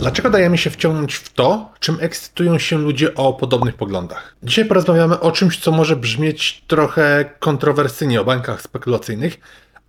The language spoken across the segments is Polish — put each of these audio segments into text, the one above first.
Dlaczego dajemy się wciągnąć w to, czym ekscytują się ludzie o podobnych poglądach? Dzisiaj porozmawiamy o czymś, co może brzmieć trochę kontrowersyjnie o bankach spekulacyjnych,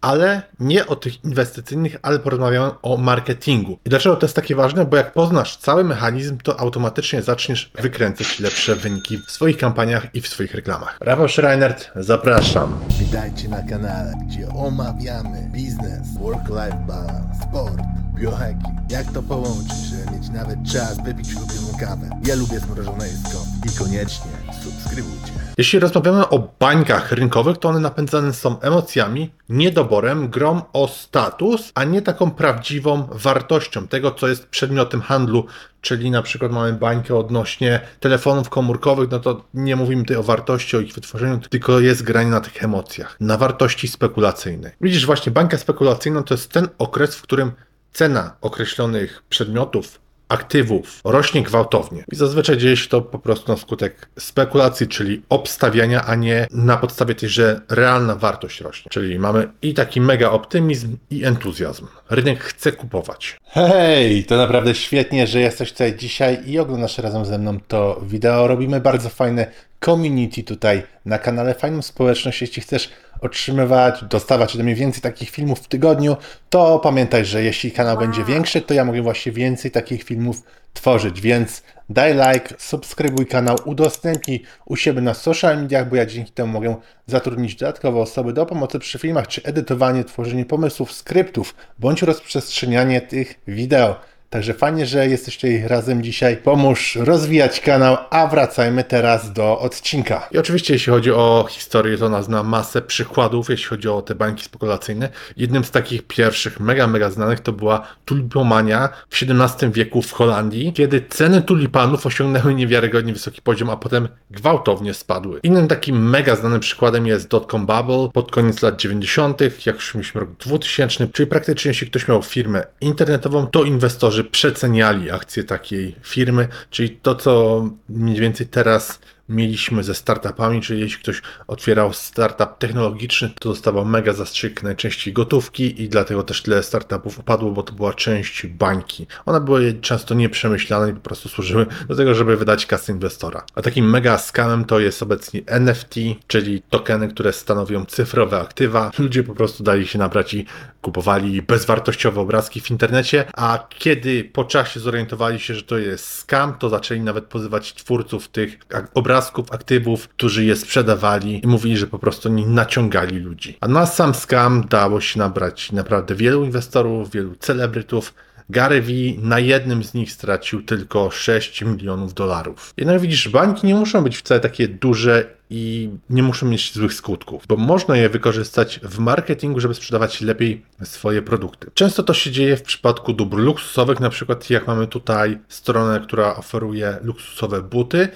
ale nie o tych inwestycyjnych, ale porozmawiamy o marketingu. I dlaczego to jest takie ważne? Bo jak poznasz cały mechanizm, to automatycznie zaczniesz wykręcać lepsze wyniki w swoich kampaniach i w swoich reklamach. Rafał Schreinert, zapraszam. Witajcie na kanale, gdzie omawiamy biznes, work-life balance, sport, biohacking. Jak to połączyć, mieć nawet czas wypić ulubioną kawę. Ja lubię zmrożone jedzko i koniecznie subskrybujcie. Jeśli rozmawiamy o bańkach rynkowych, to one napędzane są emocjami, niedoborem, grom o status, a nie taką prawdziwą wartością tego, co jest przedmiotem handlu. Czyli na przykład mamy bańkę odnośnie telefonów komórkowych, no to nie mówimy tutaj o wartości, o ich wytworzeniu, tylko jest granie na tych emocjach, na wartości spekulacyjnej. Widzisz, właśnie bańka spekulacyjna to jest ten okres, w którym cena określonych przedmiotów, aktywów rośnie gwałtownie. I zazwyczaj dzieje się to po prostu na skutek spekulacji, czyli obstawiania, a nie na podstawie tej, że realna wartość rośnie. Czyli mamy i taki mega optymizm, i entuzjazm. Rynek chce kupować. Hej, to naprawdę świetnie, że jesteś tutaj dzisiaj i oglądasz razem ze mną to wideo. Robimy bardzo fajne community tutaj na kanale, fajną społeczność. Jeśli chcesz otrzymywać, dostawać ode mnie więcej takich filmów w tygodniu, to pamiętaj, że jeśli kanał będzie większy, to ja mogę właśnie więcej takich filmów tworzyć, więc daj like, subskrybuj kanał, udostępnij u siebie na social mediach, bo ja dzięki temu mogę zatrudnić dodatkowe osoby do pomocy przy filmach, czy edytowanie, tworzenie pomysłów, skryptów, bądź rozprzestrzenianie tych wideo. Także fajnie, że jesteś tutaj razem dzisiaj. Pomóż rozwijać kanał, a wracajmy teraz do odcinka. I oczywiście, jeśli chodzi o historię, to ona zna masę przykładów, jeśli chodzi o te banki spekulacyjne. Jednym z takich pierwszych, mega, mega znanych to była tulipomania w XVII wieku w Holandii, kiedy ceny tulipanów osiągnęły niewiarygodnie wysoki poziom, a potem gwałtownie spadły. Innym takim mega znanym przykładem jest dotcom bubble pod koniec lat 90., jak już mieliśmy rok 2000, czyli praktycznie jeśli ktoś miał firmę internetową, to inwestorzy przeceniali akcje takiej firmy, czyli to, co mniej więcej teraz mieliśmy ze startupami, czyli jeśli ktoś otwierał startup technologiczny, to dostawał mega zastrzyk najczęściej gotówki i dlatego też tyle startupów upadło, bo to była część bańki. One były często nieprzemyślane i po prostu służyły do tego, żeby wydać kasę inwestora. A takim mega scamem to jest obecnie NFT, czyli tokeny, które stanowią cyfrowe aktywa. Ludzie po prostu dali się nabrać i kupowali bezwartościowe obrazki w internecie, a kiedy po czasie zorientowali się, że to jest scam, to zaczęli nawet pozywać twórców tych obrazków aktywów, którzy je sprzedawali i mówili, że po prostu nie naciągali ludzi. A na sam scam dało się nabrać naprawdę wielu inwestorów, wielu celebrytów, Gary V na jednym z nich stracił tylko 6 milionów dolarów. Jednak widzisz, banki nie muszą być wcale takie duże i nie muszą mieć złych skutków, bo można je wykorzystać w marketingu, żeby sprzedawać lepiej swoje produkty. Często to się dzieje w przypadku dóbr luksusowych, na przykład jak mamy tutaj stronę, która oferuje luksusowe buty,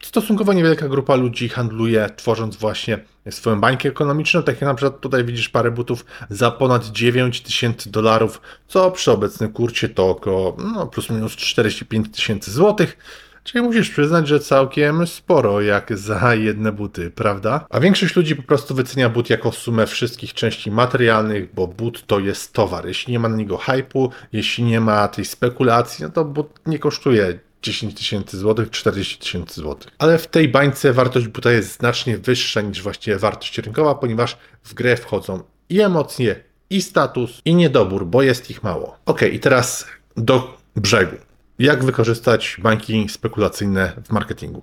stosunkowo niewielka grupa ludzi handluje, tworząc właśnie swoją bańkę ekonomiczną. Tak jak na przykład tutaj widzisz parę butów za ponad 9 tysięcy dolarów, co przy obecnym kurcie to około no, plus minus 45 tysięcy złotych. Czyli musisz przyznać, że całkiem sporo jak za jedne buty, prawda? A większość ludzi po prostu wycenia but jako sumę wszystkich części materialnych, bo but to jest towar. Jeśli nie ma na niego hypu, jeśli nie ma tej spekulacji, no to but nie kosztuje 10 tysięcy złotych, 40 tysięcy złotych. Ale w tej bańce wartość buta jest znacznie wyższa niż właściwie wartość rynkowa, ponieważ w grę wchodzą i emocje, i status, i niedobór, bo jest ich mało. Ok, i teraz do brzegu. Jak wykorzystać bańki spekulacyjne w marketingu?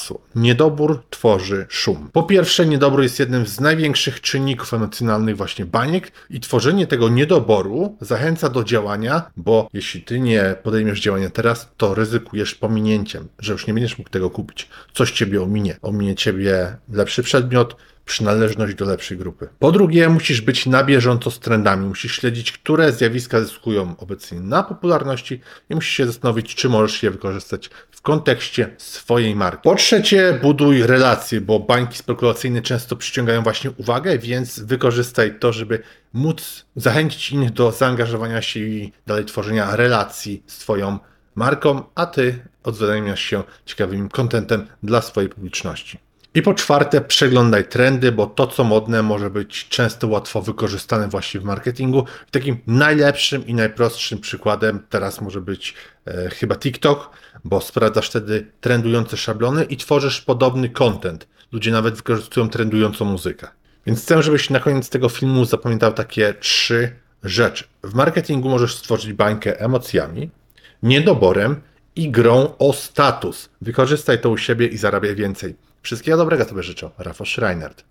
Niedobór tworzy szum. Po pierwsze, niedobór jest jednym z największych czynników emocjonalnych właśnie baniek i tworzenie tego niedoboru zachęca do działania, bo jeśli ty nie podejmiesz działania teraz, to ryzykujesz pominięciem, że już nie będziesz mógł tego kupić. Coś ciebie ominie. Ominie ciebie lepszy przedmiot, przynależność do lepszej grupy. Po drugie, musisz być na bieżąco z trendami, musisz śledzić, które zjawiska zyskują obecnie na popularności i musisz się zastanowić, czy możesz je wykorzystać w kontekście swojej marki. Po trzecie, buduj relacje, bo bańki spekulacyjne często przyciągają właśnie uwagę, więc wykorzystaj to, żeby móc zachęcić innych do zaangażowania się i dalej tworzenia relacji z Twoją marką, a Ty odzajamiasz się ciekawym kontentem dla swojej publiczności. I po czwarte, przeglądaj trendy, bo to, co modne, może być często łatwo wykorzystane właśnie w marketingu. Takim najlepszym i najprostszym przykładem teraz może być e, chyba TikTok, bo sprawdzasz wtedy trendujące szablony i tworzysz podobny content. Ludzie nawet wykorzystują trendującą muzykę. Więc chcę, żebyś na koniec tego filmu zapamiętał takie trzy rzeczy. W marketingu możesz stworzyć bańkę emocjami, niedoborem i grą o status. Wykorzystaj to u siebie i zarabiaj więcej. Wszystkiego dobrego Tobie życzę. Rafał Schreinert.